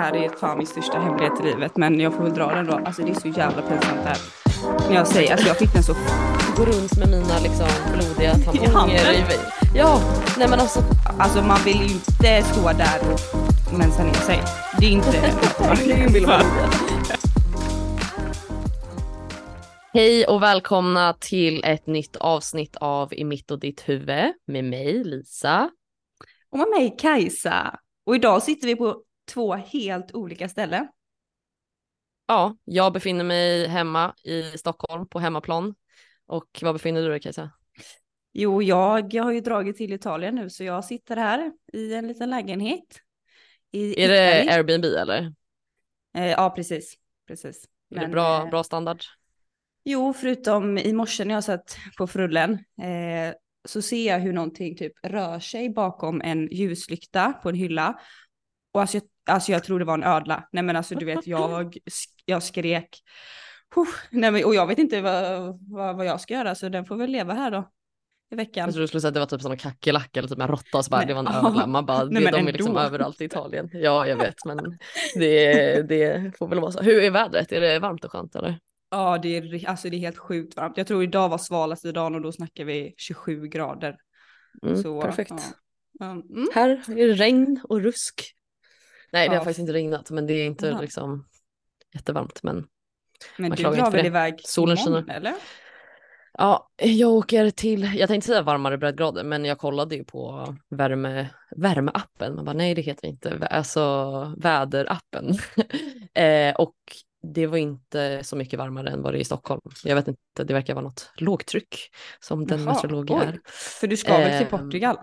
här är fan min största hemlighet i livet men jag får väl dra den då. Alltså det är så jävla pinsamt det här. När jag säger, alltså jag fick den så Gå runt med mina liksom blodiga I tamponger handen? i Ja, nej men alltså. Alltså man vill ju inte stå där och mensa ner sig. Det är inte det vill man inte. Hej och välkomna till ett nytt avsnitt av I mitt och ditt huvud med mig Lisa. Och med mig Kajsa. Och idag sitter vi på två helt olika ställen. Ja, jag befinner mig hemma i Stockholm på hemmaplan. Och var befinner du dig Kajsa? Jo, jag, jag har ju dragit till Italien nu så jag sitter här i en liten lägenhet. I Är det. Airbnb eller? Eh, ja, precis. precis. Är det bra, eh, bra standard? Jo, förutom i morse när jag satt på frullen eh, så ser jag hur någonting typ rör sig bakom en ljuslykta på en hylla. Och alltså jag, alltså jag tror det var en ödla. Nej men alltså du vet, jag, jag skrek. Nej men, och jag vet inte vad, vad, vad jag ska göra så den får väl leva här då. I veckan. Jag trodde du skulle säga att det var typ som en kackerlacka eller typ en råtta och så bara Nej, det var en ödla. Man bara, Nej, de är liksom överallt i Italien. Ja, jag vet, men det, det får väl vara så. Hur är vädret? Är det varmt och skönt eller? Ja, det är, alltså det är helt sjukt varmt. Jag tror idag var svalaste dagen och då snackar vi 27 grader. Mm, Så, perfekt. Ja, Mm. Här är det regn och rusk. Nej, det Ja. har faktiskt inte regnat, men det är inte Jaha. liksom jättevarmt. Men Men Man du drar väl det. iväg Solen imorgon, skiner. eller? ja, jag åker till, jag tänkte säga varmare breddgrader, men jag kollade ju på värme, värmeappen. Man bara, nej det heter inte, alltså väderappen. eh, och det var inte så mycket varmare än vad det är i Stockholm. Jag vet inte, det verkar vara något lågtryck som den Jaha, meteorolog är. För du ska väl till Ehm, Portugal?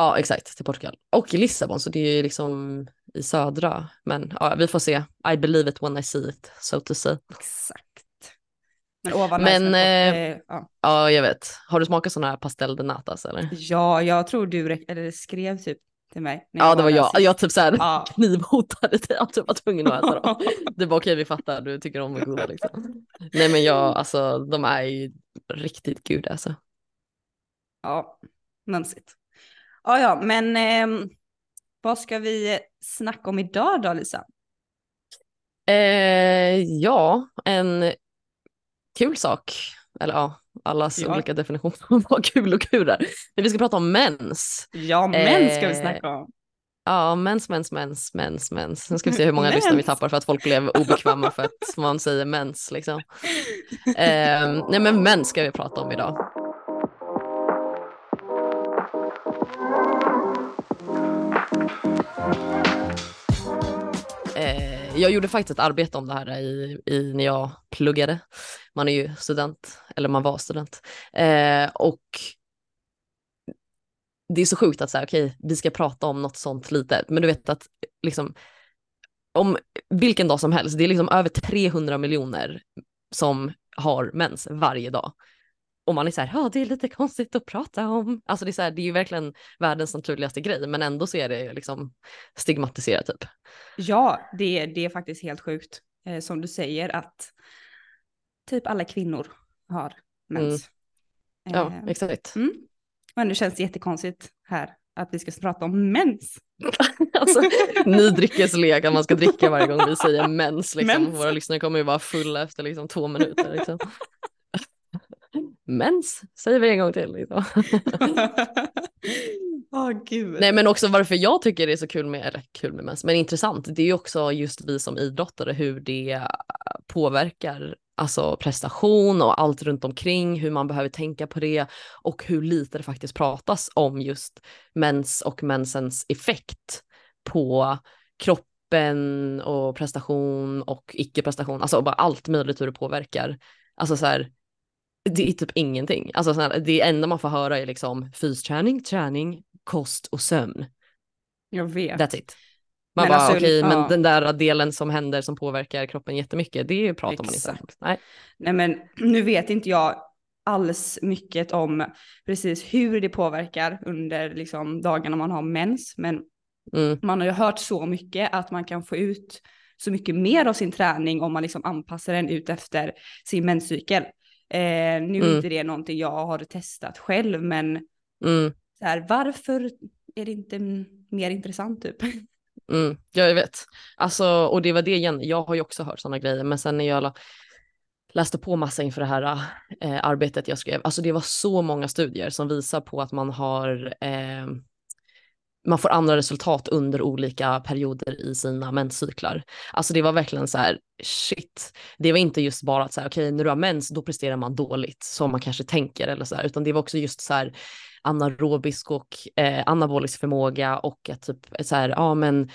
Ja, exakt, till Portugal. Och i Lissabon, så det är ju liksom i södra. Men ja, vi får se. I believe it when I see it, so to say. Exakt. Men vad Men, eh, Port- ja. Ja, jag vet. Har du smakat sådana här pastel de natas eller? ja, jag tror du eller skrev typ till mig. Ja, det var jag. sist. Jag typ såhär Ja. knivhotade dig att du var tvungen att äta dem. Det var okej, vi fattar, du tycker om att goda liksom. Nej men jag, alltså de är ju riktigt gud alltså. ja, mumsigt. Ja, ja, men ehm, vad ska vi snacka om idag då, Lisa? Eh, ja, en kul sak. Eller ja, allas Ja. olika definitioner av vad kul och kul är. Men vi ska prata om mens. Ja, män ska vi Eh, snacka om. Ja, mens, mens, mens, mens, mens. Nu ska vi se hur många lyssnare vi Mens. tappar för att folk blev obekväma för att man säger mens liksom. Eh, nej men mens ska vi prata om idag. Jag gjorde faktiskt ett arbete om det här i, i, när jag pluggade. Man är ju student, eller man var student. Eh, och det är så sjukt att säga, okej, vi ska prata om något sånt lite. men du vet att liksom om vilken dag som helst, det är liksom över 300 miljoner som har mens varje dag. Och man är så här, ja det är lite konstigt att prata om. Alltså det är så här, det är ju verkligen världens naturligaste grej, men ändå så är det liksom stigmatiserat typ. Ja, det, det är faktiskt helt sjukt. Eh, som du säger att typ alla kvinnor har mens. Ja, Eh, exakt. mm. Men nu känns det jättekonstigt här att vi ska prata om mens. Alltså, ny dryckeslek att man ska dricka varje gång vi säger mens. Liksom. Mens. Våra lyssnare kommer ju vara fulla efter liksom, två minuter. Liksom. Mens säger vi en gång till. Liksom. Åh gud. Nej men också varför jag tycker det är så kul med, eller kul med mens, men intressant, det är ju också just vi som idrottare hur det påverkar alltså prestation och allt runt omkring, hur man behöver tänka på det och hur lite det faktiskt pratas om just mens och mensens effekt på kroppen och prestation och icke-prestation, alltså bara allt möjligt hur det påverkar. Alltså så här, det är typ ingenting. Alltså så här, det enda man får höra är liksom fysträning, träning, kost och sömn. Jag vet. That's it. Man Men bara alltså, okej, ja. men den där delen som händer som påverkar kroppen jättemycket, det pratar man inte om. Exakt. Nej. Nej men nu vet inte jag alls mycket om precis hur det påverkar under liksom dagarna man har mens. Men Mm. man har ju hört så mycket att man kan få ut så mycket mer av sin träning om man liksom anpassar den ut efter sin menscykel. Eh, nu är Mm. inte det någonting jag har testat själv men Mm. så här, varför är det inte mer intressant typ? Mm, ja, jag vet. Alltså, och det var det igen, jag har ju också hört sådana grejer, men sen när jag läste på massa inför det här eh, arbetet jag skrev, alltså det var så många studier som visar på att man har eh, man får andra resultat under olika perioder i sina menscyklar. Alltså det var verkligen så här, shit. Det var inte just bara att så här, okej, okay, när du har mens, då presterar man dåligt, som man kanske tänker eller så här, utan det var också just så här anaerobisk och eh, anabolisk förmåga och att typ så här, ja men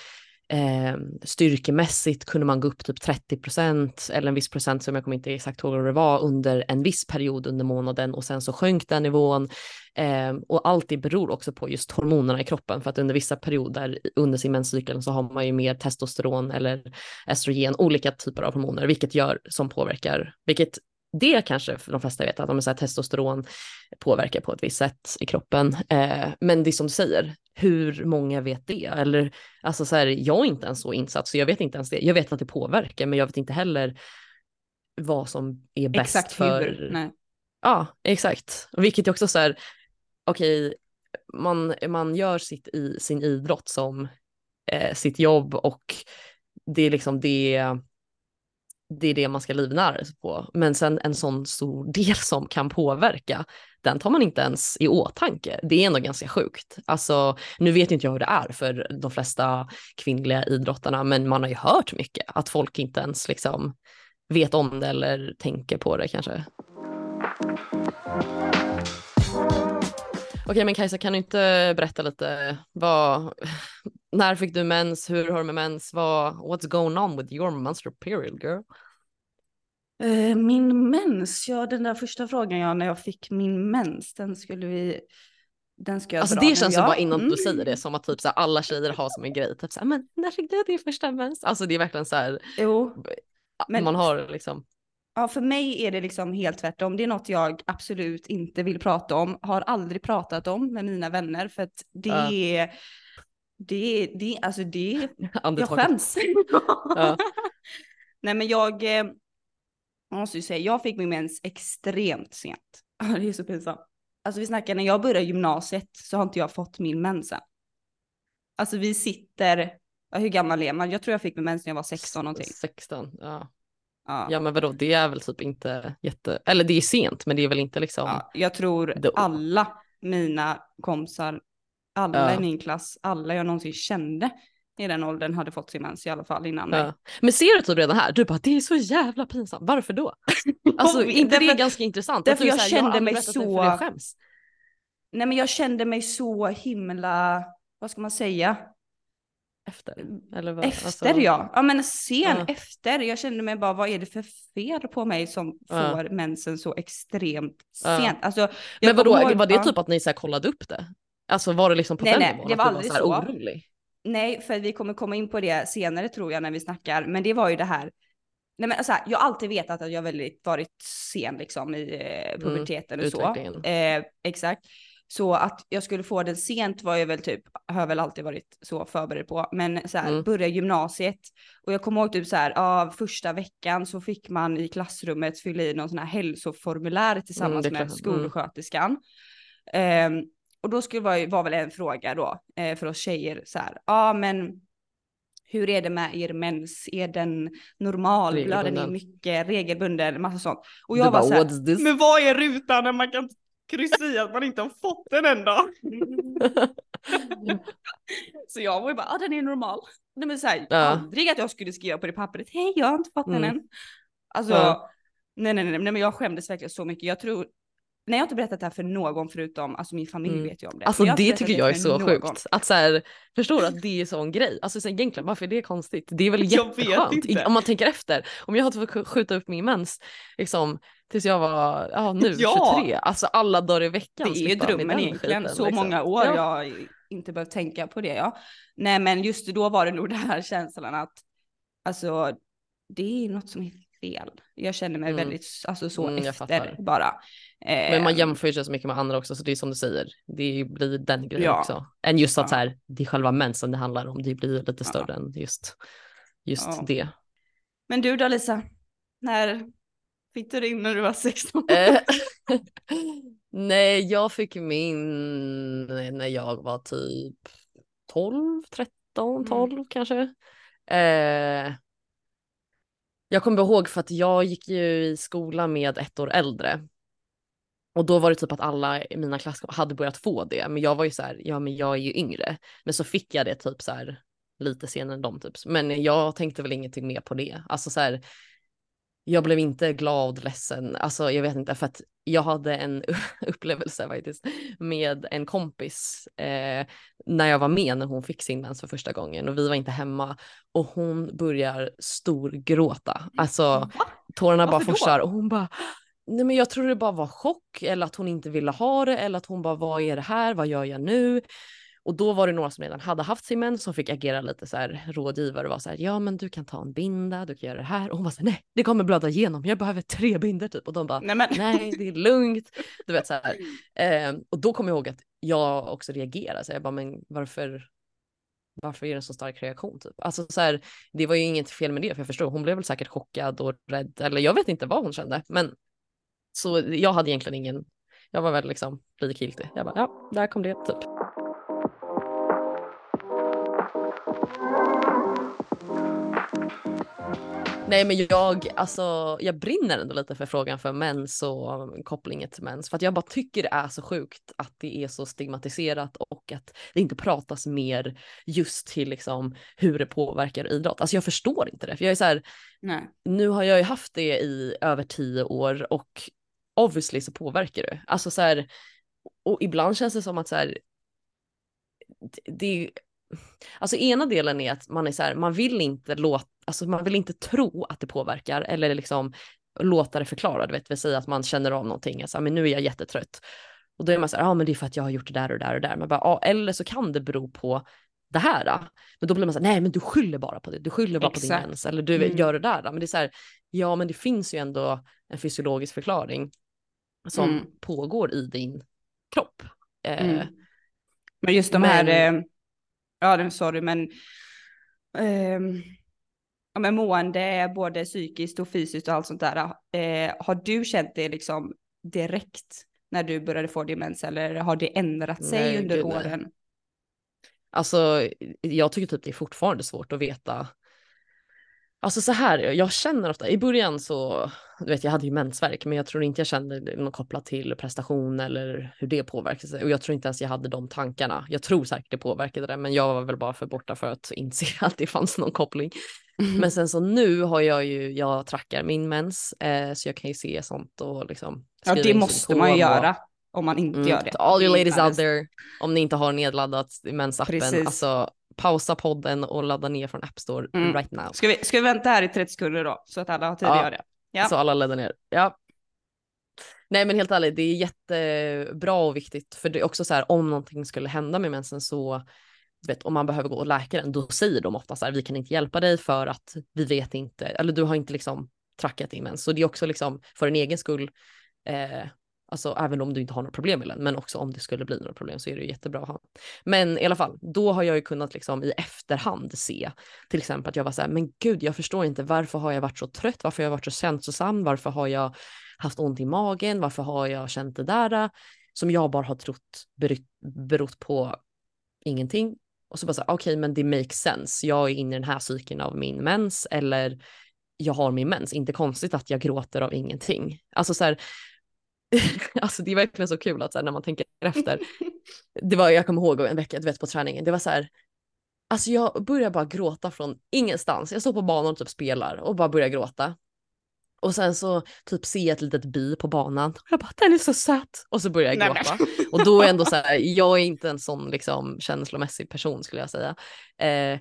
eh, styrkemässigt kunde man gå upp typ 30 procent eller en viss procent som jag kommer inte exakt ihåg vad det var under en viss period under månaden och sen så sjönk den nivån. Eh, och allt det beror också på just hormonerna i kroppen för att under vissa perioder under sin menscykel så har man ju mer testosteron eller estrogen, olika typer av hormoner, vilket gör som påverkar, vilket det kanske de flesta vet att de är så här, testosteron påverkar på ett visst sätt i kroppen. Eh, men det är som du säger, hur många vet det? Eller alltså så här, jag är inte ens så insatt så jag vet inte ens det. Jag vet att det påverkar men jag vet inte heller vad som är bäst exakt för. Nej. Ja, exakt. Vilket också så här, okej, okay, man, man gör sitt i sin idrott som eh, sitt jobb och det är liksom det det är det man ska livnära sig på. Men sen en sån stor del som kan påverka, den tar man inte ens i åtanke. Det är ändå ganska sjukt. Alltså, nu vet inte jag hur det är för de flesta kvinnliga idrottarna, men man har ju hört mycket att folk inte ens liksom vet om det eller tänker på det kanske. Okej, men Kajsa, kan du inte berätta lite vad, när fick du mens? Hur har du med mens? Vad, what's going on with your menstrual period girl? Uh, min mens, ja den där första frågan ja när jag fick min mens, den skulle vi den ska jag alltså dra det känns ju bara innan mm. du säger det som att typ så här, alla tjejer har som en grej, typ så här, men när fick du din första mens? Alltså det är verkligen så här, jo, men, man har liksom. Ja för mig är det liksom helt tvärtom, det är något jag absolut inte vill prata om, har aldrig pratat om med mina vänner för att det är uh det, det, alltså det, jag skäms. Ja. Nej men jag, jag eh, måste ju säga, jag fick min mens extremt sent. det är så pinsamt. Alltså vi snackar när jag började gymnasiet så har inte jag fått min mens än. Alltså vi sitter, hur gammal är man? Jag tror jag fick min mens när jag var 16 någonting. 16, ja. Ja. ja men vadå, det är väl typ inte jätte, eller det är sent men det är väl inte liksom. Ja, jag tror alla mina kompisar alla ja. i min klass, alla jag någonsin kände i den åldern hade fått sin mens i alla fall innan mig. Ja. Men ser du typ redan här, du bara det är så jävla pinsamt, varför då? alltså inte det är ganska intressant? Därför jag, här, kände jag mig så... Jag skäms. Nej men jag kände mig så himla, vad ska man säga? Efter? Eller vad? Efter alltså... ja. Ja men sen ja. efter. Jag kände mig bara vad är det för fel på mig som ja. får mensen så extremt sent. Alltså, men vadå, ihåg, var det typ att ni så kollade upp det? Alltså var det liksom på nej, den nej, nivån? det var aldrig var så. så. Orolig? Nej, för vi kommer komma in på det senare tror jag när vi snackar. Men det var ju det här. Nej men alltså, jag har alltid vetat att jag väldigt varit sen liksom i eh, mm, puberteten mm, och så. Eh, exakt. Så att jag skulle få den sent var jag väl typ, har väl alltid varit så förberedd på. Men så här, mm. börja gymnasiet och jag kommer ihåg typ så här, av första veckan så fick man i klassrummet fylla i någon sån här hälsoformulär tillsammans mm, med mm. skolsköterskan. Mm. Um, och då skulle vara, var väl en fråga då eh, för oss tjejer så här, ja ah, men hur är det med er mens? Är den normal? Blöder ni mycket? Regelbunden? Massa sånt. Och jag var så här, men vad är rutan när man kan kryssa i att man inte har fått den än då? så jag var ju bara, ah, den är normal. Nej men såhär, ja. aldrig att jag skulle skriva på det pappret, hej jag har inte fått mm. den än. Alltså, ja. nej, nej nej nej men jag skämdes verkligen så mycket. Jag tror Nej jag har inte berättat det här för någon förutom, alltså min familj mm. vet ju om det. Alltså det tycker jag är så någon. sjukt. Att så här, förstår du att det är sån grej? Alltså så egentligen varför är det konstigt? Det är väl jätteskönt om man tänker efter. Om jag hade fått skjuta upp min mens liksom tills jag var, ja nu ja. 23, alltså alla dagar i veckan. Det är ju drömmen egentligen, skiten, så liksom. många år ja. jag inte behövt tänka på det ja. Nej men just då var det nog den här känslan att alltså det är något som är fel. Jag känner mig mm. väldigt alltså, så mm, efter bara. Men man jämför sig så mycket med andra också så det är som du säger, det blir den grejen ja. också. Än just att ja. så här, det är själva mensen det handlar om, det blir lite större ja. än just, just det. Men du då Lisa, när fick du din när du var 16? Eh, nej, jag fick min när jag var typ 12, 13 13, 12 mm. kanske. Eh, jag kommer ihåg för att jag gick ju i skola med ett år äldre. Och då var det typ att alla i mina klasskompisar hade börjat få det. Men jag var ju så här, ja men jag är ju yngre. Men så fick jag det typ så här lite senare än dem typ. Men jag tänkte väl ingenting mer på det. Alltså så här, jag blev inte glad, ledsen, alltså jag vet inte för att jag hade en upplevelse faktiskt med en kompis eh, när jag var med när hon fick sin mens för första gången och vi var inte hemma och hon börjar storgråta. Alltså tårarna bara forsar och hon bara Nej men jag tror det bara var chock eller att hon inte ville ha det eller att hon bara vad är det här, vad gör jag nu? Och då var det några som redan hade haft sin mens som fick agera lite så här rådgivare och var så här, ja men du kan ta en binda, du kan göra det här. Och hon var så här, nej det kommer blöda igenom, jag behöver tre binder typ. Och de bara, nej, men. nej det är lugnt. Du vet så här. Eh, och då kom jag ihåg att jag också reagerade, så jag bara, men varför, varför är det en så stark reaktion typ? Alltså så här, det var ju inget fel med det, för jag förstår, hon blev väl säkert chockad och rädd, eller jag vet inte vad hon kände, men så jag hade egentligen ingen, jag var väl liksom likgiltig. Jag bara, ja, där kom det typ. Nej men jag, alltså, jag brinner ändå lite för frågan för mens och kopplingen till mens. För att jag bara tycker det är så sjukt att det är så stigmatiserat och att det inte pratas mer just till liksom hur det påverkar idrott. Alltså jag förstår inte det. För jag är så här, Nej. nu har jag ju haft det i över tio år och obviously så påverkar det. Alltså så här, och ibland känns det som att så här, det, Alltså ena delen är att man är så här, man vill inte låta, alltså man vill inte tro att det påverkar eller liksom låta det förklara, du vet, vill säga att man känner av någonting, alltså, men nu är jag jättetrött. Och då är man så här, ja men det är för att jag har gjort det där och där och där. Man bara, ja, eller så kan det bero på det här. Då. Men då blir man så här, nej men du skyller bara på det, du skyller bara Exakt. på din mens eller du mm. gör det där. Då. Men det är så här, ja men det finns ju ändå en fysiologisk förklaring som mm. pågår i din kropp. Eh, mm. Men just de men... här eh ja sorry men, eh, ja, men mående både psykiskt och fysiskt och allt sånt där. Eh, har du känt det liksom direkt när du började få demens eller har det ändrat sig nej, under åren? Nej. Alltså jag tycker typ det är fortfarande svårt att veta Alltså så här, jag känner ofta, i början så, du vet jag hade ju mensvärk men jag tror inte jag kände något kopplat till prestation eller hur det påverkade och jag tror inte ens jag hade de tankarna. Jag tror säkert det påverkade det men jag var väl bara för borta för att inse att det fanns någon koppling. Mm. Men sen så nu har jag ju, jag trackar min mens eh, så jag kan ju se sånt och liksom. Ja det måste man ju göra om man inte mm, gör det. All you ladies out there, om ni inte har nedladdat mensappen, alltså pausa podden och ladda ner från App Store mm. right now. Ska vi, ska vi vänta här i 30 sekunder då så att alla har tid ja. att göra det? Ja, så alla laddar ner. Ja. Nej men helt ärligt, det är jättebra och viktigt för det är också så här om någonting skulle hända med mensen så vet, om man behöver gå och läkaren då säger de ofta så här vi kan inte hjälpa dig för att vi vet inte eller du har inte liksom trackat din mens så det är också liksom för en egen skull eh, Alltså även om du inte har några problem med den, men också om det skulle bli några problem så är det ju jättebra att ha. Men i alla fall, då har jag ju kunnat liksom i efterhand se till exempel att jag var så här, men gud, jag förstår inte varför har jag varit så trött, varför har jag varit så känslosam, varför har jag haft ont i magen, varför har jag känt det där eh, som jag bara har trott berott på ingenting. Och så bara så okej, okay, men det makes sense. Jag är inne i den här cykeln av min mens eller jag har min mens. Inte konstigt att jag gråter av ingenting. Alltså så här, alltså det är verkligen så kul att så här, när man tänker efter. Det var, jag kommer ihåg en vecka, du vet på träningen, det var så här, alltså jag börjar bara gråta från ingenstans. Jag står på banan och typ spelar och bara börjar gråta. Och sen så typ ser jag ett litet bi på banan och jag bara den är så söt och så börjar jag gråta. och då är ändå så här, jag är inte en sån liksom känslomässig person skulle jag säga. Eh,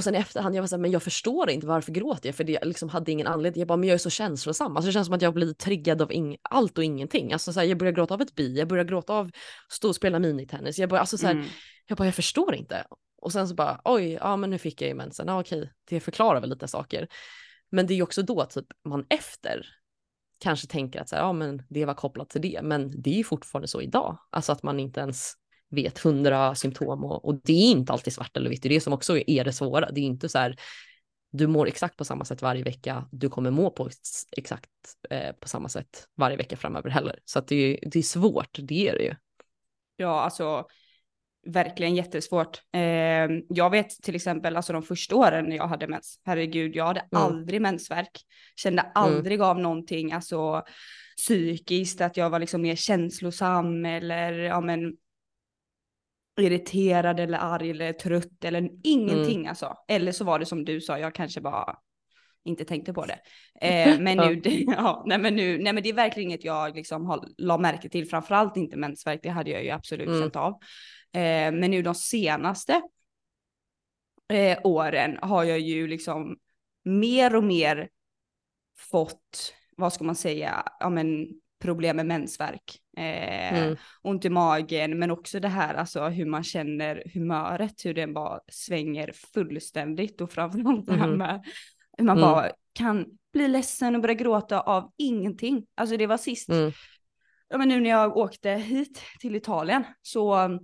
och sen i efterhand, jag var så här, men jag förstår inte varför gråter jag? För det liksom hade ingen anledning. Jag bara, men jag är så känslosam. Alltså det känns som att jag blir triggad av allt och ingenting. Alltså så här, jag börjar gråta av ett bi, jag börjar gråta av stå och spela minitennis. Jag bara, alltså så här, mm. jag bara, jag förstår inte. Och sen så bara, oj, ja men nu fick jag ju mensen. Ja okej, det förklarar väl lite saker. Men det är ju också då typ man efter kanske tänker att så här, ja men det var kopplat till det. Men det är ju fortfarande så idag. Alltså att man inte ens vet hundra symptom och, och, det är inte alltid svart eller vitt. Det är det som också är det svåra. Det är inte så här, du mår exakt på samma sätt varje vecka. Du kommer må på exakt eh, på samma sätt varje vecka framöver heller. Så att det, är, det är svårt, det är det ju. Ja, alltså verkligen jättesvårt. Eh, jag vet till exempel alltså de första åren när jag hade mens, herregud jag hade mm. aldrig mensvärk. Kände mm. aldrig mm. av någonting, alltså psykiskt, att jag var liksom mer känslosam eller ja men irriterad eller arg eller trött eller ingenting mm. alltså. Eller så var det som du sa, jag kanske bara inte tänkte på det. Eh, men nu, det, ja, nej men nu, nej men det är verkligen inget jag liksom har, la märke till, framförallt inte mensvärk, det hade jag ju absolut mm. känt av. Eh, men nu de senaste eh, åren har jag ju liksom mer och mer fått, vad ska man säga, ja men problem med mensvärk. Eh, mm. Ont i magen, men också det här alltså hur man känner humöret, hur den bara svänger fullständigt och framförallt det här mm-hmm. med hur man mm. bara kan bli ledsen och börja gråta av ingenting. Alltså det var sist, mm. ja men nu när jag åkte hit till Italien så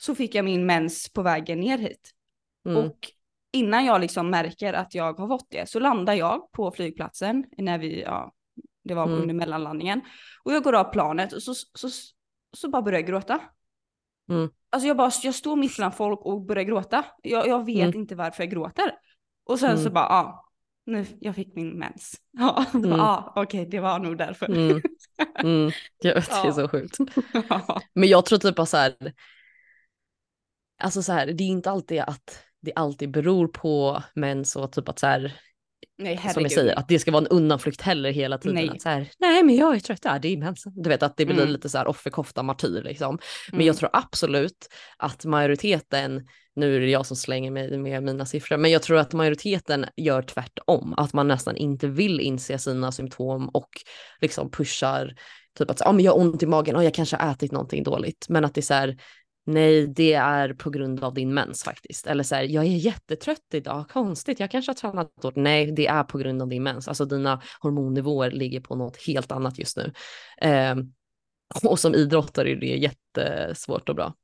så fick jag min mens på vägen ner hit. Mm. Och innan jag liksom märker att jag har fått det så landar jag på flygplatsen när vi, ja, det var mm. under mellanlandningen. Och jag går av planet och så, så, så, så bara börjar jag gråta. Mm. Alltså jag bara, jag står mitt bland folk och börjar gråta. Jag, jag vet mm. inte varför jag gråter. Och sen så mm. bara, ja, nu, jag fick min mens. Ja, mm. ja okej, okay, det var nog därför. Mm. Mm. Jag vet, det är så sjukt. Men jag tror typ att så här, alltså så här, det är inte alltid att det alltid beror på mens och typ att så här, Nej, som jag säger, att det ska vara en undanflykt heller hela tiden. Nej. Att så här, nej men jag är trött, ja, det är mensen. Du vet att det blir mm. lite så här offerkofta martyr liksom. Men mm. jag tror absolut att majoriteten, nu är det jag som slänger mig med mina siffror, men jag tror att majoriteten gör tvärtom. Att man nästan inte vill inse sina symptom och liksom pushar typ att ah, men jag har ont i magen och jag kanske har ätit någonting dåligt. Men att det är så här, Nej, det är på grund av din mens faktiskt. Eller så här, jag är jättetrött idag, konstigt, jag kanske har tränat hårt. Nej, det är på grund av din mens. Alltså dina hormonnivåer ligger på något helt annat just nu. Eh, och som idrottare är det jättesvårt och bra.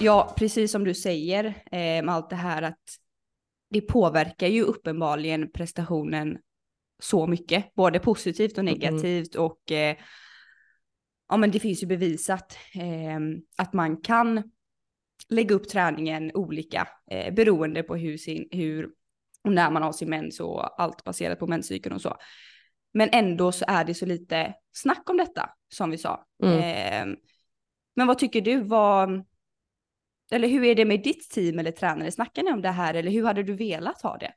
Ja, precis som du säger eh, med allt det här att det påverkar ju uppenbarligen prestationen så mycket, både positivt och negativt mm. och eh, ja men det finns ju bevisat eh, att man kan lägga upp träningen olika eh, beroende på hur, sin, hur och när man har sin mens och allt baserat på menscykeln och så. Men ändå så är det så lite snack om detta som vi sa. Mm. Eh, men vad tycker du? Vad, eller hur är det med ditt team eller tränare? Snackar ni om det här eller hur hade du velat ha det?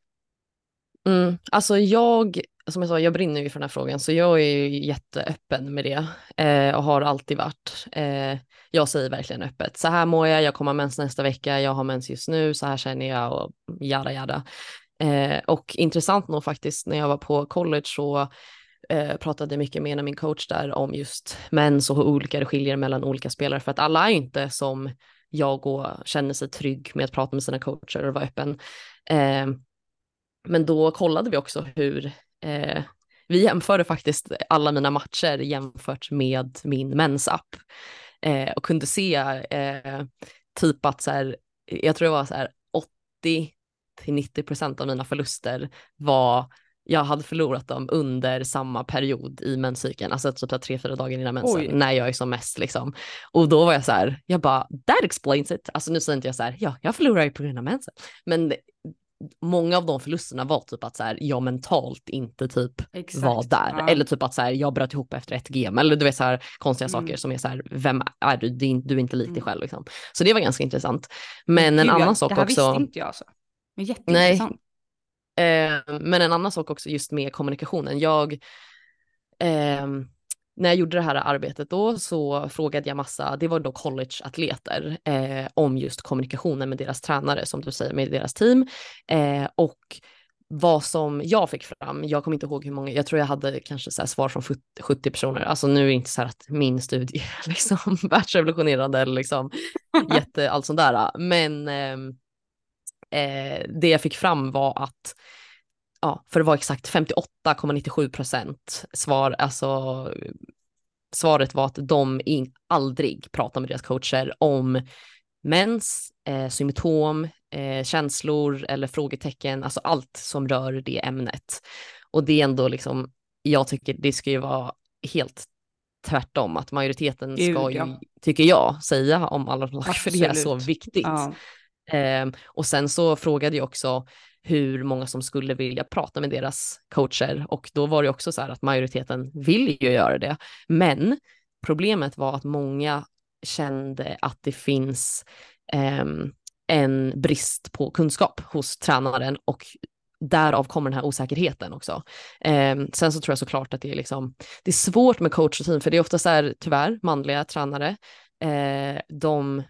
Mm, alltså jag, som jag sa, jag brinner ju för den här frågan så jag är ju jätteöppen med det eh, och har alltid varit. Eh, jag säger verkligen öppet, så här mår jag, jag kommer ha mens nästa vecka, jag har mens just nu, så här känner jag och jada jada. Eh, och intressant nog faktiskt när jag var på college så eh, pratade mycket med en av min coach där om just mens och hur olika det skiljer mellan olika spelare för att alla är inte som jag och känner sig trygg med att prata med sina coacher och vara öppen. Eh, men då kollade vi också hur eh, vi jämförde faktiskt alla mina matcher jämfört med min mensapp eh, och kunde se eh, typ att så här, jag tror det var så här 80 till 90 procent av mina förluster var jag hade förlorat dem under samma period i menscykeln, alltså typ tre, fyra dagar innan mensen, Oj. när jag är som mest liksom. Och då var jag så här, jag bara, that explains it. Alltså nu säger inte jag så här, ja, jag förlorar ju på grund av mensen. Men många av de förlusterna var typ att så här, jag mentalt inte typ Exakt, var där. Ja. Eller typ att så här, jag bröt ihop efter ett GM. Eller du vet så här konstiga mm. saker som är så här, vem är du? Du är inte lik dig mm. själv liksom. Så det var ganska intressant. Men en Gud, annan jag, sak också. Det här visste inte jag alltså. Men jätteintressant. Nej, Eh, men en annan sak också just med kommunikationen. Jag, eh, när jag gjorde det här arbetet då så frågade jag massa, det var då collegeatleter, eh, om just kommunikationen med deras tränare, som du säger, med deras team. Eh, och vad som jag fick fram, jag kommer inte ihåg hur många, jag tror jag hade kanske så svar från 70 personer, alltså nu är det inte så här att min studie är liksom världsrevolutionerande eller liksom jätte, allt sånt där, men ehm, eh, det jag fick fram var att ja, för det var exakt 58,97 procent svar, alltså svaret var att de in, aldrig pratar med deras coacher om mens, eh, symptom, eh, känslor eller frågetecken, alltså allt som rör det ämnet. Och det är ändå liksom, jag tycker det ska ju vara helt tvärtom, att majoriteten Gud, ska ju, ja. tycker jag, säga om alla för det är så viktigt. Ja. Eh, och sen så frågade jag också hur många som skulle vilja prata med deras coacher och då var det också så här att majoriteten vill ju göra det. Men problemet var att många kände att det finns eh, en brist på kunskap hos tränaren och därav kommer den här osäkerheten också. Eh, sen så tror jag såklart att det är liksom, det är svårt med coachrutin för det är ofta så här tyvärr manliga tränare. Eh, de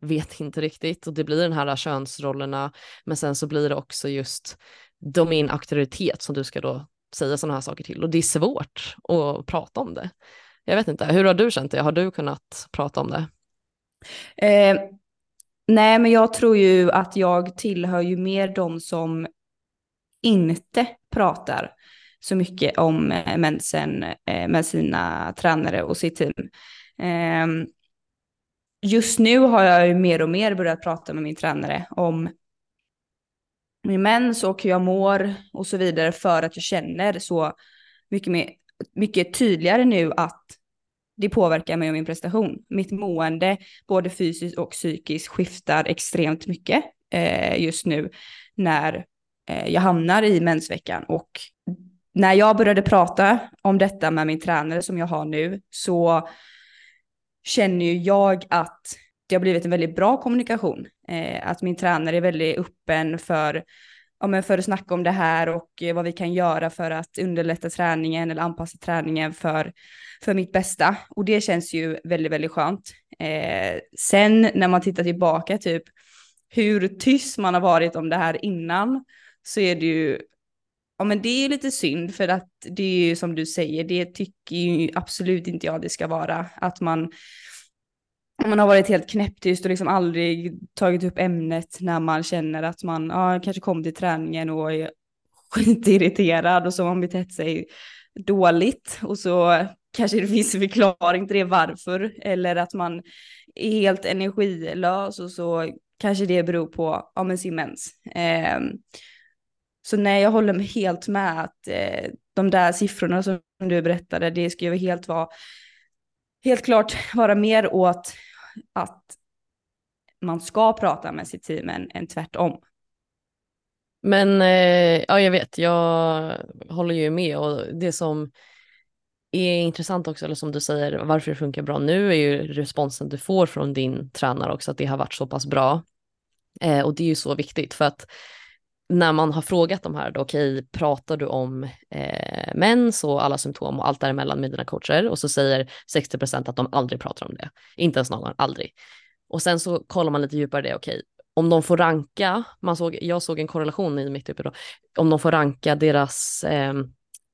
vet inte riktigt och det blir den här könsrollerna men sen så blir det också just de är en auktoritet som du ska då säga sådana här saker till och det är svårt att prata om det. Jag vet inte, hur har du känt det? Har du kunnat prata om det? Eh, nej, men jag tror ju att jag tillhör ju mer de som inte pratar så mycket om eh, mensen eh, med sina tränare och sitt team. Eh, just nu har jag ju mer och mer börjat prata med min tränare om min mens och hur jag mår och så vidare för att jag känner så mycket, mer, mycket tydligare nu att det påverkar mig och min prestation. Mitt mående, både fysiskt och psykiskt, skiftar extremt mycket eh, just nu när eh, jag hamnar i mensveckan. Och när jag började prata om detta med min tränare som jag har nu så känner ju jag att det har blivit en väldigt bra kommunikation. Eh, att min tränare är väldigt öppen för, ja, men för att snacka om det här och eh, vad vi kan göra för att underlätta träningen eller anpassa träningen för, för mitt bästa. Och det känns ju väldigt, väldigt skönt. Eh, sen när man tittar tillbaka typ hur tyst man har varit om det här innan så är det ju Ja men det är lite synd för att det är ju som du säger, det tycker ju absolut inte jag det ska vara. Att man, man har varit helt knäpptyst och liksom aldrig tagit upp ämnet när man känner att man ja, kanske kom till träningen och är skitirriterad och så har man betett sig dåligt och så kanske det finns en förklaring till det varför eller att man är helt energilös och så kanske det beror på ja, men sin mens. Eh, så nej, jag håller helt med att eh, de där siffrorna som du berättade, det ska ju helt vara, helt klart vara mer åt att man ska prata med sitt team än, än tvärtom. Men eh, ja, jag vet, jag håller ju med och det som är intressant också, eller som du säger, varför det funkar bra nu är ju responsen du får från din tränare också, att det har varit så pass bra. Eh, och det är ju så viktigt för att när man har frågat de här, okej, okay, pratar du om eh, mens och alla symptom och allt däremellan med dina coacher? Och så säger 60 procent att de aldrig pratar om det. Inte ens någon gång, aldrig. Och sen så kollar man lite djupare det, okej, okay, om de får ranka, man såg, jag såg en korrelation i mitt uppe då, om de får ranka deras eh,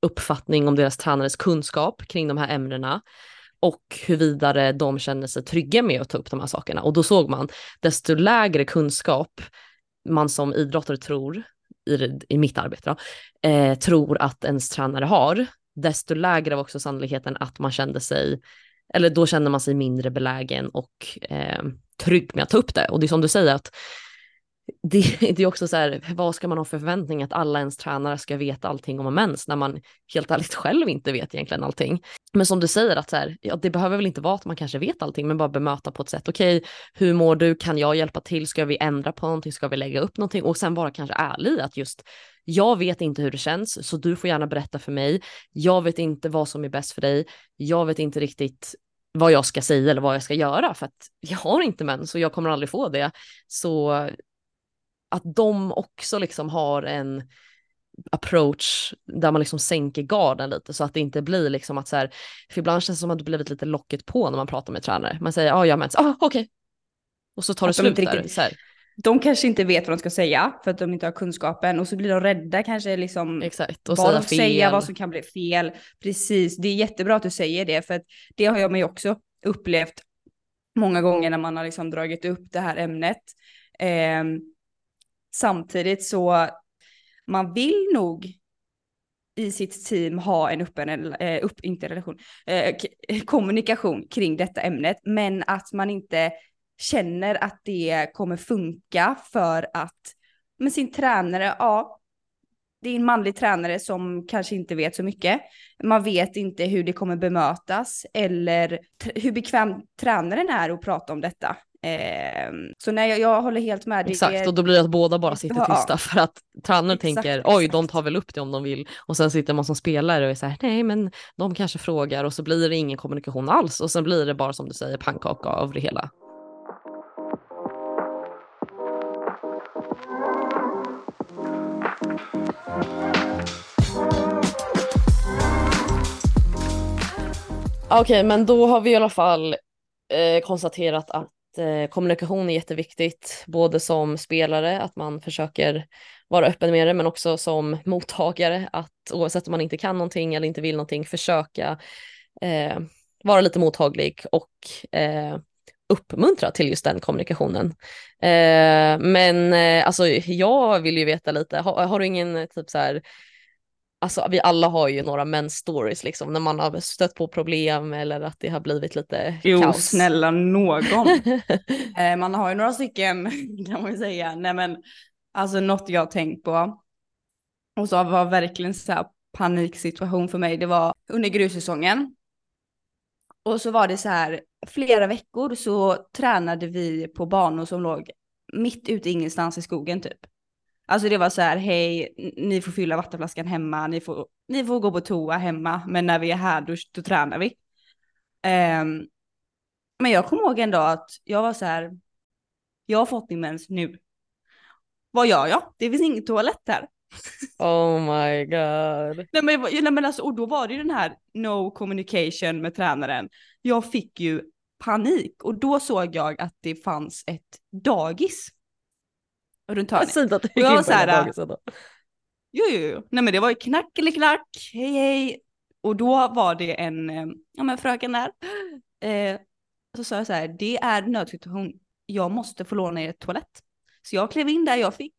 uppfattning om deras tränares kunskap kring de här ämnena och hur vidare de känner sig trygga med att ta upp de här sakerna. Och då såg man, desto lägre kunskap man som idrottare tror, i, i mitt arbete då, eh, tror att ens tränare har, desto lägre var också sannolikheten att man kände sig, eller då kände man sig mindre belägen och eh, trygg med att ta upp det. Och det är som du säger att det, det, är också så här, vad ska man ha för förväntning att alla ens tränare ska veta allting om mens när man helt ärligt själv inte vet egentligen allting. Men som du säger att så här, ja, det behöver väl inte vara att man kanske vet allting men bara bemöta på ett sätt. Okej, okay, hur mår du? Kan jag hjälpa till? Ska vi ändra på någonting? Ska vi lägga upp någonting? Och sen vara kanske ärlig att just jag vet inte hur det känns så du får gärna berätta för mig. Jag vet inte vad som är bäst för dig. Jag vet inte riktigt vad jag ska säga eller vad jag ska göra för att jag har inte mens och jag kommer aldrig få det. Så att de också liksom har en approach där man liksom sänker garden lite så att det inte blir liksom att så här, för ibland känns det som att det blivit lite locket på när man pratar med tränare. Man säger ja, ah, jag mens, ah, okej. Okay. Och så tar det slut de där. Så här. De kanske inte vet vad de ska säga för att de inte har kunskapen och så blir de rädda kanske liksom Exakt, och vad de ska säga, vad som kan bli fel. Precis, det är jättebra att du säger det för att det har jag mig också upplevt många gånger när man har liksom dragit upp det här ämnet. Eh, Samtidigt så man vill nog i sitt team ha en öppen, eh, upp, inte relation, eh, kommunikation kring detta ämnet, men att man inte känner att det kommer funka för att med sin tränare, ja, det är en manlig tränare som kanske inte vet så mycket. Man vet inte hur det kommer bemötas eller hur bekväm tränaren är att prata om detta. Eh, så nej, jag, jag, håller helt med. Exakt, och då blir det att båda bara sitter tysta ja. för att tränaren tänker oj, de tar väl upp det om de vill och sen sitter man som spelare och är så här, nej, men de kanske frågar och så blir det ingen kommunikation alls och sen blir det bara som du säger pannkaka av det hela. Okej, okay, men då har vi i alla fall eh, konstaterat att eh, kommunikation är jätteviktigt, både som spelare, att man försöker vara öppen med det, men också som mottagare, att oavsett om man inte kan någonting eller inte vill någonting, försöka eh, vara lite mottaglig och eh, uppmuntra till just den kommunikationen. Eh, men eh, alltså jag vill ju veta lite, har, har du ingen eh, typ så här alltså vi alla har ju några mens stories liksom när man har stött på problem eller att det har blivit lite jo, kaos. Jo, snälla någon. eh, man har ju några stycken kan man ju säga. Nej men alltså något jag tänkt på och så var verkligen så här paniksituation för mig. Det var under grussäsongen. Och så var det så här flera veckor så tränade vi på banor som låg mitt ute ingenstans i skogen typ. Alltså det var så här, hej, ni får fylla vattenflaskan hemma, ni får, ni får gå på toa hemma, men när vi är här då, då tränar vi. Um, men jag kommer ihåg en dag att jag var så här, jag har fått min mens nu. Vad gör jag? Det finns ingen toalett här. Oh my god. Nej men, nej men alltså, och då var det ju den här no communication med tränaren. Jag fick ju panik och då såg jag att det fanns ett dagis runt hörnet. Du gick in på här, Jo, jo, jo. Nej men det var ju knack eller knack, hej hej. Och då var det en, eh, ja men fröken där. Eh, så sa jag så här, det är nödsituation, jag måste få låna er toalett. Så jag klev in där jag fick,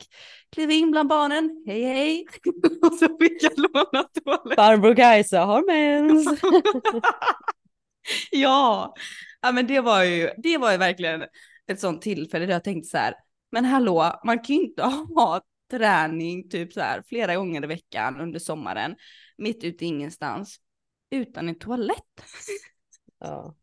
klev in bland barnen, hej hej. och så fick jag låna toalett. Farbror Kajsa har mens. ja. ja, men det var ju, det var ju verkligen ett sånt tillfälle där jag tänkte så här, men hallå, man kan ju inte ha träning typ så här flera gånger i veckan under sommaren, mitt ute i ingenstans, utan en toalett. Ja.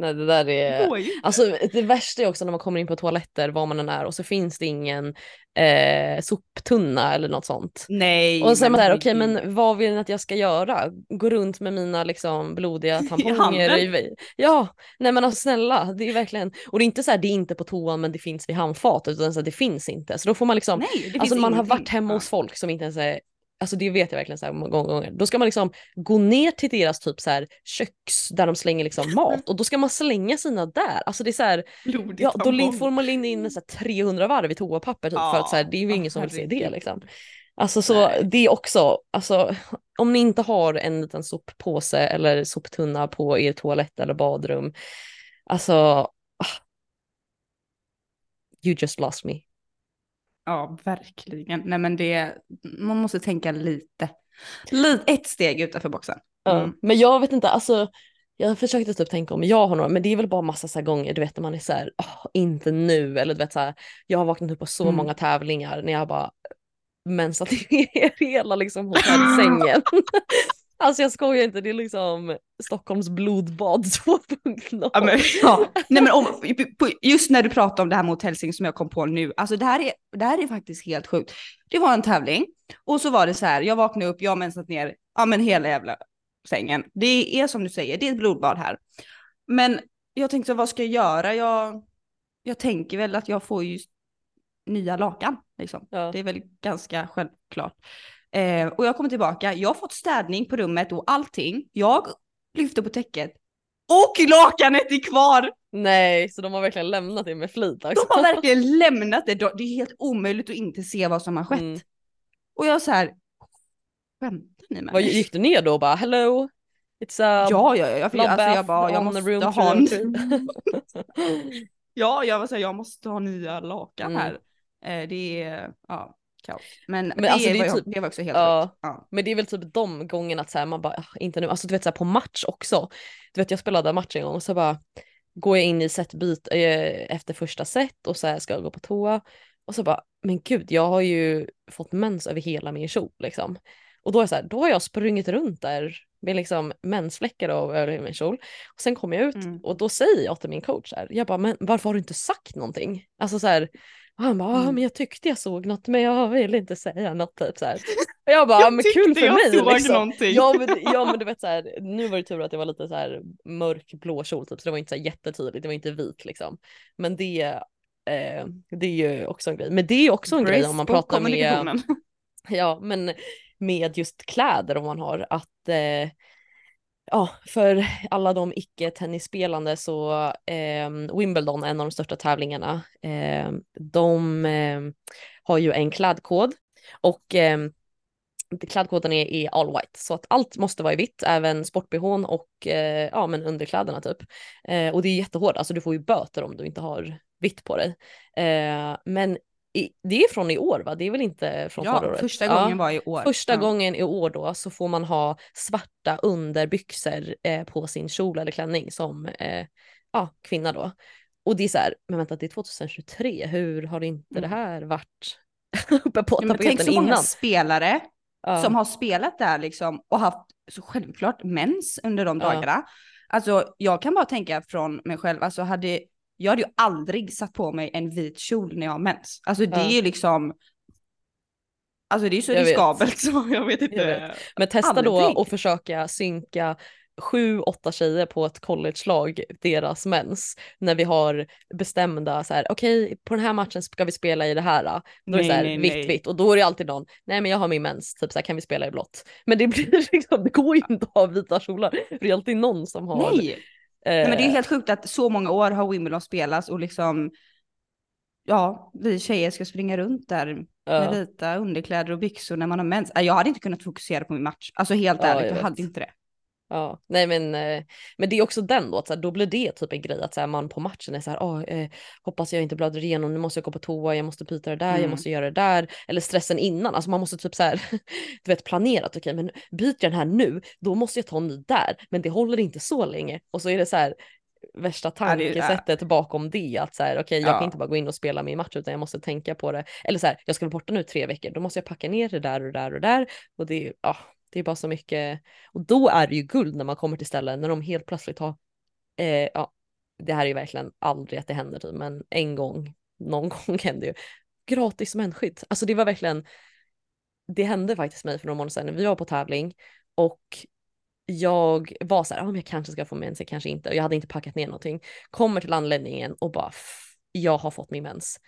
Nej det där är, alltså det värsta är också när man kommer in på toaletter var man än är och så finns det ingen eh, soptunna eller något sånt. Nej. Och så är man där, okej okay, men vad vill ni att jag ska göra? Gå runt med mina liksom blodiga tamponger i Ja, nej men alltså snälla, det är verkligen, och det är inte så här, det är inte på toan men det finns vid handfatet utan så här, det finns inte. Så då får man liksom, nej, alltså man har varit hemma hos folk som inte ens är Alltså det vet jag verkligen så här många gånger. Då ska man liksom gå ner till deras typ så här köks där de slänger liksom mat och då ska man slänga sina där. Alltså det är så här, ja, då får man in så 300 varv i toapapper typ ja, för att så här, det är ju ingen som vill se det liksom. Alltså så Nej. det är också, alltså om ni inte har en liten soppåse eller soptunna på er toalett eller badrum, alltså ah. you just lost me. Ja, verkligen. Nej men det, man måste tänka lite. lite ett steg utanför boxen. Mm. Ja, men jag vet inte, alltså jag försökte typ tänka om jag har några, men det är väl bara massa så här gånger, du vet när man är så här, oh, inte nu, eller du vet så här, jag har vaknat upp på så mm. många tävlingar när jag bara mensat ner hela liksom hotellsängen. Alltså jag skojar inte, det är liksom Stockholms blodbad 2.0. Ja, men, ja. Nej, men om, just när du pratar om det här med hotellsäng som jag kom på nu, alltså det här, är, det här är faktiskt helt sjukt. Det var en tävling och så var det så här, jag vaknade upp, jag har mensat ner, ja men hela jävla sängen. Det är som du säger, det är ett blodbad här. Men jag tänkte, vad ska jag göra? Jag, jag tänker väl att jag får ju nya lakan. Liksom. Ja. Det är väl ganska självklart. Eh, och jag kommer tillbaka, jag har fått städning på rummet och allting. Jag lyfter på täcket och lakanet är kvar! Nej, så de har verkligen lämnat det med flit också. De har verkligen lämnat det, det är helt omöjligt att inte se vad som har skett. Mm. Och jag så här, skämtar ni med mig? Vad gick du ner då och bara hello? It's a ja, ja, ja, jag, alltså, jag bara, jag måste ha en... ja, jag var så här, jag måste ha nya lakan mm. här. Eh, det är, ja kaos. Men, men det, alltså, det, var, typ, det var också helt ja, ja. Men det är väl typ de gångerna att så här, man bara, ah, inte nu, alltså du vet så här, på match också. Du vet jag spelade match en gång och så bara, går jag in i setbyt eh, efter första set och så här ska jag gå på toa och så bara, men gud, jag har ju fått mens över hela min kjol liksom. Och då är så här, då har jag sprungit runt där med liksom mensfläckar över min kjol. Och sen kommer jag ut mm. och då säger jag till min coach här, jag bara, men varför har du inte sagt någonting? Alltså så här, och han bara, ah, mm. men jag tyckte jag såg något men jag vill inte säga något typ så här. Och jag bara, jag men kul för mig såg liksom. Någonting. Ja men, ja men du vet så här, nu var det tur att det var lite så här mörk blå kjol typ så det var inte så här jättetydligt, det var inte vit liksom. Men det, eh, det är ju också en grej. Men det är också en Brace grej om man pratar med, ja men med just kläder om man har att eh, ja, för alla de icke-tennisspelande så eh, Wimbledon, en av de största tävlingarna, eh, de eh, har ju en klädkod och eh, klädkoden är, är all white så att allt måste vara i vitt, även sportbehån och eh, ja, men underkläderna typ. Eh, och det är jättehårt, alltså du får ju böter om du inte har vitt på dig. Eh, men i, det är från i år va? Det är väl inte från ja, förra året? första gången ja, var i år. Första ja. gången i år då så får man ha svarta underbyxor eh, på sin kjol eller klänning som eh, ja, kvinna då. Och det är så här, men vänta det är 2023, hur har inte mm. det här varit uppe på tapeten innan? Tänk så många spelare som har spelat där liksom och haft så självklart mens under de dagarna. Alltså jag kan bara tänka från mig själv, alltså hade jag hade ju aldrig satt på mig en vit kjol när jag har mens. Alltså det ja. är liksom, alltså det är så jag riskabelt vet. så jag vet inte. Jag vet. Men testa aldrig. då att försöka synka sju, åtta tjejer på ett college-lag deras mens när vi har bestämda så här okej okay, på den här matchen ska vi spela i det här. Då nej, är det så här nej, vitt nej. vitt och då är det alltid någon nej men jag har min mens typ så här kan vi spela i blått. Men det blir liksom det går ju inte att ha vita kjolar för det är alltid någon som har nej. Nej, men det är eh. helt sjukt att så många år har Wimbledon spelats och liksom ja, vi tjejer ska springa runt där ja. med vita underkläder och byxor när man har mens. Jag hade inte kunnat fokusera på min match. Alltså helt ja, ärligt, jag, jag hade inte det. Ja, nej men, eh, men det är också den då, att så här, då blir det typ en grej att så här, man på matchen är så här, oh, eh, hoppas jag inte blöder igenom, nu måste jag gå på toa, jag måste byta det där, mm. jag måste göra det där, eller stressen innan, alltså man måste typ så här, du vet planerat, okej okay, men byter jag den här nu, då måste jag ta en ny där, men det håller inte så länge. Och så är det så här, värsta tankesättet bakom det att så här okej okay, jag ja. kan inte bara gå in och spela min match utan jag måste tänka på det. Eller så här jag ska vara borta nu tre veckor då måste jag packa ner det där och där och där. Och det är ja det är bara så mycket och då är det ju guld när man kommer till ställen när de helt plötsligt har eh, ja det här är ju verkligen aldrig att det händer typ men en gång någon gång hände ju gratis mensskydd. alltså det var verkligen det hände faktiskt mig för några månader sedan vi var på tävling och jag var så här, ah, jag kanske ska få mens, jag kanske inte. Och jag hade inte packat ner någonting. Kommer till anläggningen och bara, jag har fått min mens.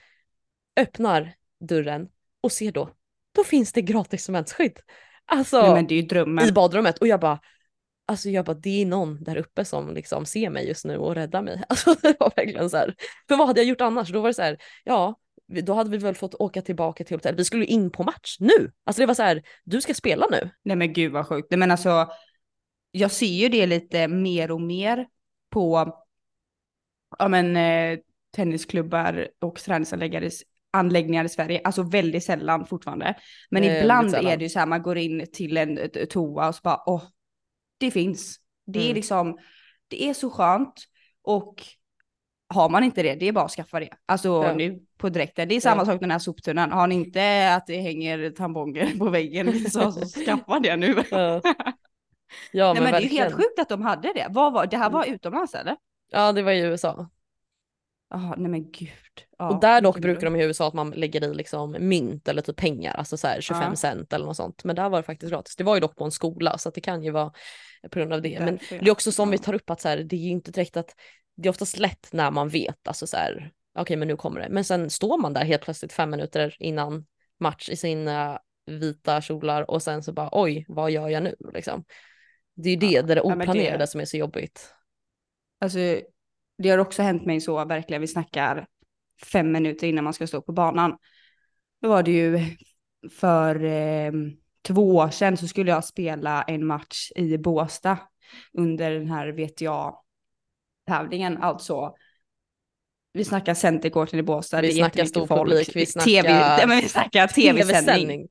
Öppnar dörren och ser då, då finns det gratis mensskydd. Alltså Nej, men det är ju drömmen. i badrummet och jag bara, alltså jag bara det är någon där uppe som liksom ser mig just nu och räddar mig. Alltså det var verkligen så här. För vad hade jag gjort annars? Då var det så här, ja då hade vi väl fått åka tillbaka till hotellet. Vi skulle in på match nu. Alltså det var så här, du ska spela nu. Nej men gud vad sjukt. Nej men alltså jag ser ju det lite mer och mer på ja, men, eh, tennisklubbar och träningsanläggningar i Sverige. Alltså väldigt sällan fortfarande. Men eh, ibland är det ju så här, man går in till en toa och så bara, åh, det finns. Det mm. är liksom, det är så skönt och har man inte det, det är bara att skaffa det. Alltså ja. nu på direkten. Det är samma ja. sak med den här soptunnan. Har ni inte att det hänger tamponger på väggen så, så skaffa det nu. Ja. Ja, nej, men, men det är ju helt sjukt att de hade det. Vad var, det här var mm. utomlands eller? Ja, det var i USA. Jaha, nej men gud. Ja, och där dock brukar de i USA att man lägger i liksom mynt eller typ pengar, alltså så här 25 ja. cent eller något sånt. Men där var det faktiskt gratis. Det var ju dock på en skola så det kan ju vara på grund av det. Därför, men det är också som ja. vi tar upp att så här, det är ju inte direkt att det är oftast lätt när man vet, alltså så här, okej okay, men nu kommer det. Men sen står man där helt plötsligt fem minuter innan match i sina vita kjolar och sen så bara oj, vad gör jag nu liksom? Det är ju det, ja, det, det oplanerade det, som är så jobbigt. Alltså, det har också hänt mig så, verkligen, vi snackar fem minuter innan man ska stå på banan. Då var det ju för eh, två år sedan så skulle jag spela en match i Båsta under den här VTA-tävlingen, alltså vi snackar Centercourten i Båstad, vi det är snackar stor folk. publik, vi snackar, TV, men vi snackar tv-sändning. TV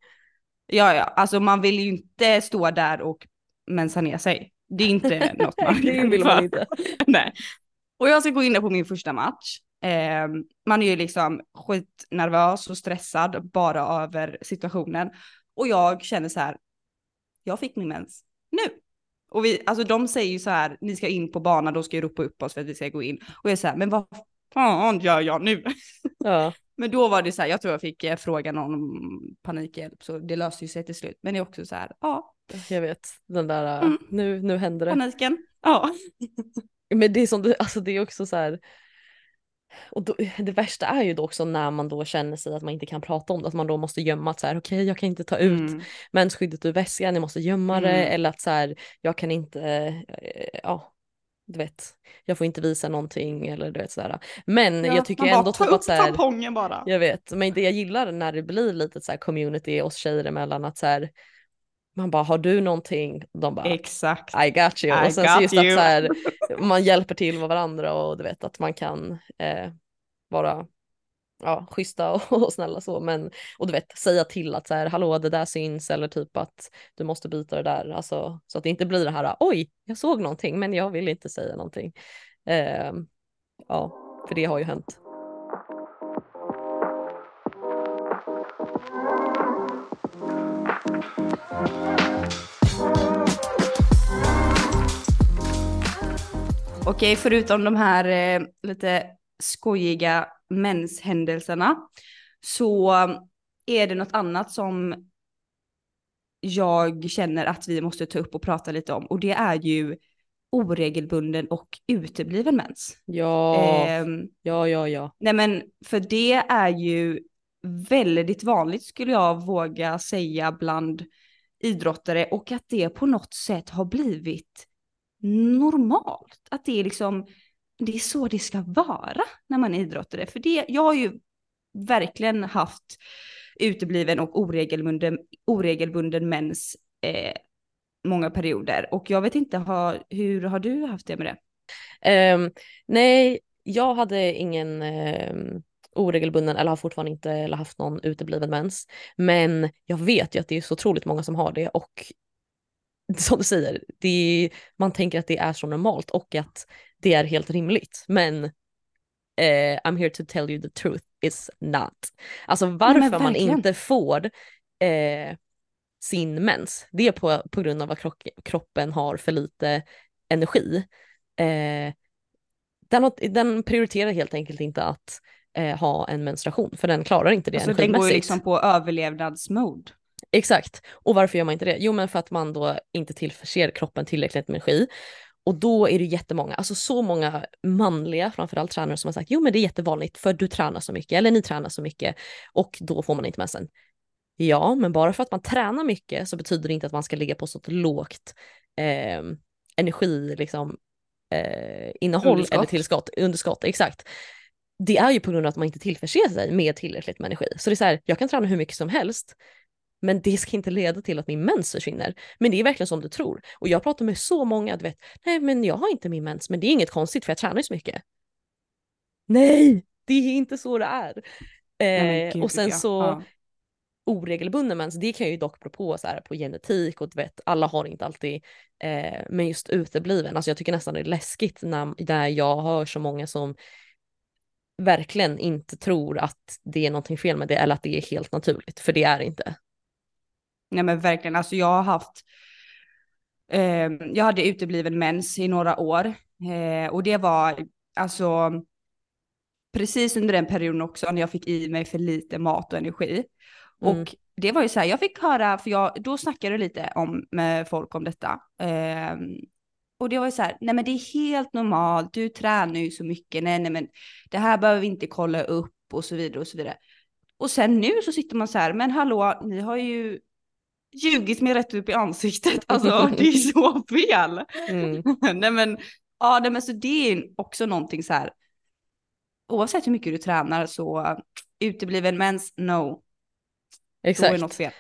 ja, ja, alltså man vill ju inte stå där och mensa ner sig. Det är inte något man Det vill man inte. Nej. Och jag ska gå in på min första match. Eh, man är ju liksom skitnervös och stressad bara över situationen. Och jag känner så här, jag fick min mens nu. Och vi, alltså de säger ju så här, ni ska in på banan, de ska ju ropa upp oss för att vi ska gå in. Och jag är så här, men vad fan gör jag nu? Ja. men då var det så här, jag tror jag fick eh, fråga någon om panikhjälp, så det löste ju sig till slut. Men det är också så här, ja. Jag vet, den där, äh, Mm. nu, nu händer det. Paniken. Ja. Men det är som du, alltså det är också så här. Och då, det värsta är ju då också när man då känner sig att man inte kan prata om det, att man då måste gömma att så här, okej jag kan inte ta ut Mm. mensskyddet ur väskan, jag måste gömma det, Mm. eller att så här, jag kan inte, eh, ja, du vet, jag får inte visa någonting eller du vet sådär. Men Ja, jag tycker bara, ändå typ att så här, bara. jag vet, men det jag gillar när det blir lite så här community oss tjejer emellan att så här, man bara har du någonting? De bara Exakt. I got you. I och sen så just att you. så här, man hjälper till med varandra och du vet att man kan eh, vara ja, schyssta och, och snälla så. Men, och du vet säga till att så här, hallå det där syns eller typ att du måste byta det där. Alltså, så att det inte blir det här, oj jag såg någonting men jag vill inte säga någonting. Eh, ja, för det har ju hänt. Okej, förutom de här eh, lite skojiga menshändelserna så är det något annat som jag känner att vi måste ta upp och prata lite om och det är ju oregelbunden och utebliven mens. Ja, Ehm, ja, ja, ja. nej men för det är ju väldigt vanligt skulle jag våga säga bland idrottare och att det på något sätt har blivit normalt. Att det är liksom, det är så det ska vara när man är idrottare. För det, jag har ju verkligen haft utebliven och oregelbunden, oregelbunden mens eh, många perioder. Och jag vet inte, ha, hur har du haft det med det? Um, nej, jag hade ingen um, oregelbunden eller har fortfarande inte eller haft någon utebliven mens. Men jag vet ju att det är så otroligt många som har det och som du säger, är, man tänker att det är så normalt och att det är helt rimligt. Men eh, I'm here to tell you the truth is not. Alltså varför man inte får eh, sin mens, det är på, på grund av att krock, kroppen har för lite energi. Eh, den, den prioriterar helt enkelt inte att eh, ha en menstruation, för den klarar inte det Alltså den går ju energimässigt. liksom på överlevnadsmode. Exakt. Och varför gör man inte det? Jo, men för att man då inte tillförser kroppen tillräckligt med energi. Och då är det jättemånga, alltså så många manliga framförallt tränare som har sagt jo men det är jättevanligt för du tränar så mycket eller ni tränar så mycket och då får man inte mensen. Ja, men bara för att man tränar mycket så betyder det inte att man ska ligga på så lågt eh, energi liksom, eh, innehåll Underskott. eller tillskott, underskott, exakt. Det är ju på grund av att man inte tillförser sig med tillräckligt med energi. Så det är så här, jag kan träna hur mycket som helst, men det ska inte leda till att min mens försvinner. Men det är verkligen som du tror. Och jag pratar med så många, du vet, nej men jag har inte min mens, men det är inget konstigt för jag tränar ju så mycket. Nej, det är inte så det är. Eh, gud, och sen ja. så Ja. oregelbunden mens, det kan ju dock bero på, så här, på genetik och du vet, alla har inte alltid, eh, men just utebliven, alltså jag tycker nästan det är läskigt när, när jag hör så många som verkligen inte tror att det är någonting fel med det eller att det är helt naturligt, för det är inte. Nej men verkligen, alltså jag har haft, eh, jag hade utebliven mens i några år eh, och det var alltså precis under den perioden också när jag fick i mig för lite mat och energi. Mm. Och det var ju så här, jag fick höra, för jag, då snackade jag lite om, med folk om detta. Eh, och det var ju så här, nej men det är helt normalt, du tränar ju så mycket, nej nej men det här behöver vi inte kolla upp och så vidare och så vidare. Och sen nu så sitter man så här, men hallå, ni har ju ljugit mig rätt upp i ansiktet, alltså det är så fel. Mm. nej men, ja nej, men så det är också någonting så här, oavsett hur mycket du tränar så utebliven mens, no, då är Exakt. något fel.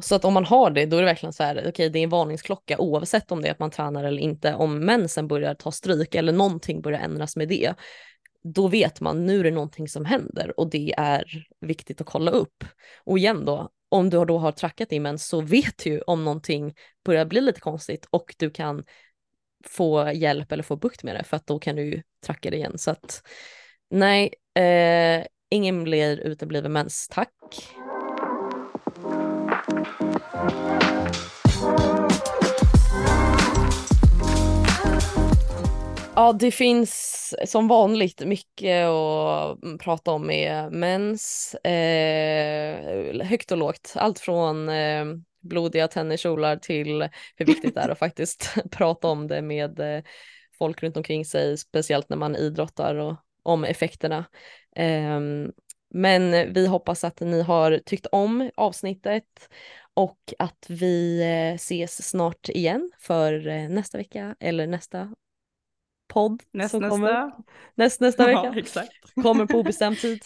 Så att om man har det, då är det verkligen så här, okej det är en varningsklocka oavsett om det är att man tränar eller inte. Om mensen börjar ta stryk eller någonting börjar ändras med det, då vet man nu är det någonting som händer och det är viktigt att kolla upp. Och igen då, om du då har trackat din mens så vet du ju om någonting börjar bli lite konstigt och du kan få hjälp eller få bukt med det för att då kan du ju tracka det igen. Så att nej, eh, ingen blir utebliven mens, tack. Ja, det finns som vanligt mycket att prata om med mens. Eh, högt och lågt. Allt från eh, blodiga tenniskjolar till hur viktigt det är att faktiskt prata om det med eh, folk runt omkring sig, speciellt när man idrottar och om effekterna. Eh, men vi hoppas att ni har tyckt om avsnittet och att vi eh, ses snart igen för eh, nästa vecka eller nästa podd Näst, som nästa. kommer näst, nästa vecka. Ja, exakt. Kommer på obestämd tid.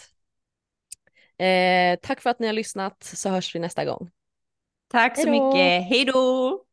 Eh, tack för att ni har lyssnat så hörs vi nästa gång. Tack så Hej då. mycket. Hej då!